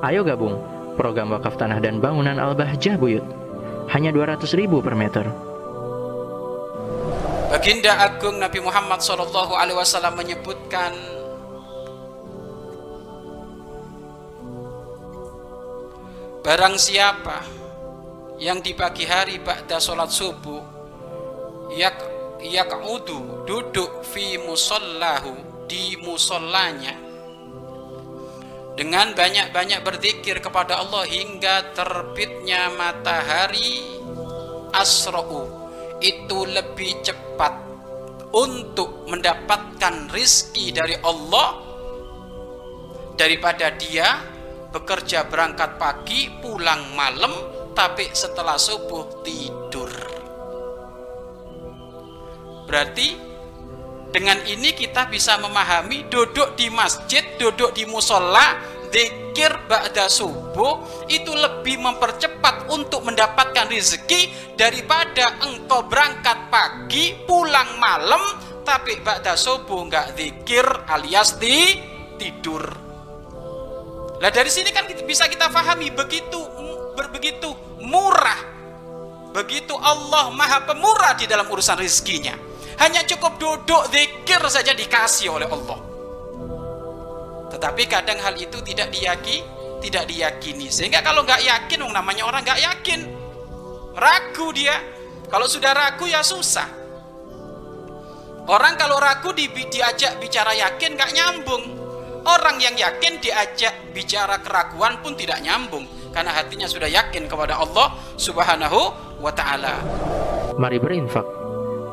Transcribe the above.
Ayo gabung program wakaf tanah dan bangunan Al-Bahjah Buyut. Hanya 200 ribu per meter. Baginda Agung Nabi Muhammad Shallallahu Alaihi Wasallam menyebutkan Barang siapa yang di pagi hari ba'da sholat subuh yak yak'udu duduk fi musallahu di musallanya dengan banyak-banyak berzikir kepada Allah hingga terbitnya matahari asra'u itu lebih cepat untuk mendapatkan rizki dari Allah daripada dia bekerja berangkat pagi pulang malam tapi setelah subuh tidur. Berarti dengan ini kita bisa memahami duduk di masjid duduk di musola zikir ba'da subuh itu lebih mempercepat untuk mendapatkan rezeki daripada engkau berangkat pagi pulang malam tapi ba'da subuh nggak zikir alias di tidur Nah dari sini kan bisa kita pahami begitu begitu murah, begitu Allah maha pemurah di dalam urusan rezekinya. Hanya cukup duduk zikir saja dikasih oleh Allah. Tetapi kadang hal itu tidak diyakini, tidak diyakini. Sehingga kalau nggak yakin, namanya orang nggak yakin, ragu dia. Kalau sudah ragu ya susah. Orang kalau ragu di, diajak bicara yakin nggak nyambung. Orang yang yakin diajak bicara keraguan pun tidak nyambung karena hatinya sudah yakin kepada Allah Subhanahu wa taala. Mari berinfak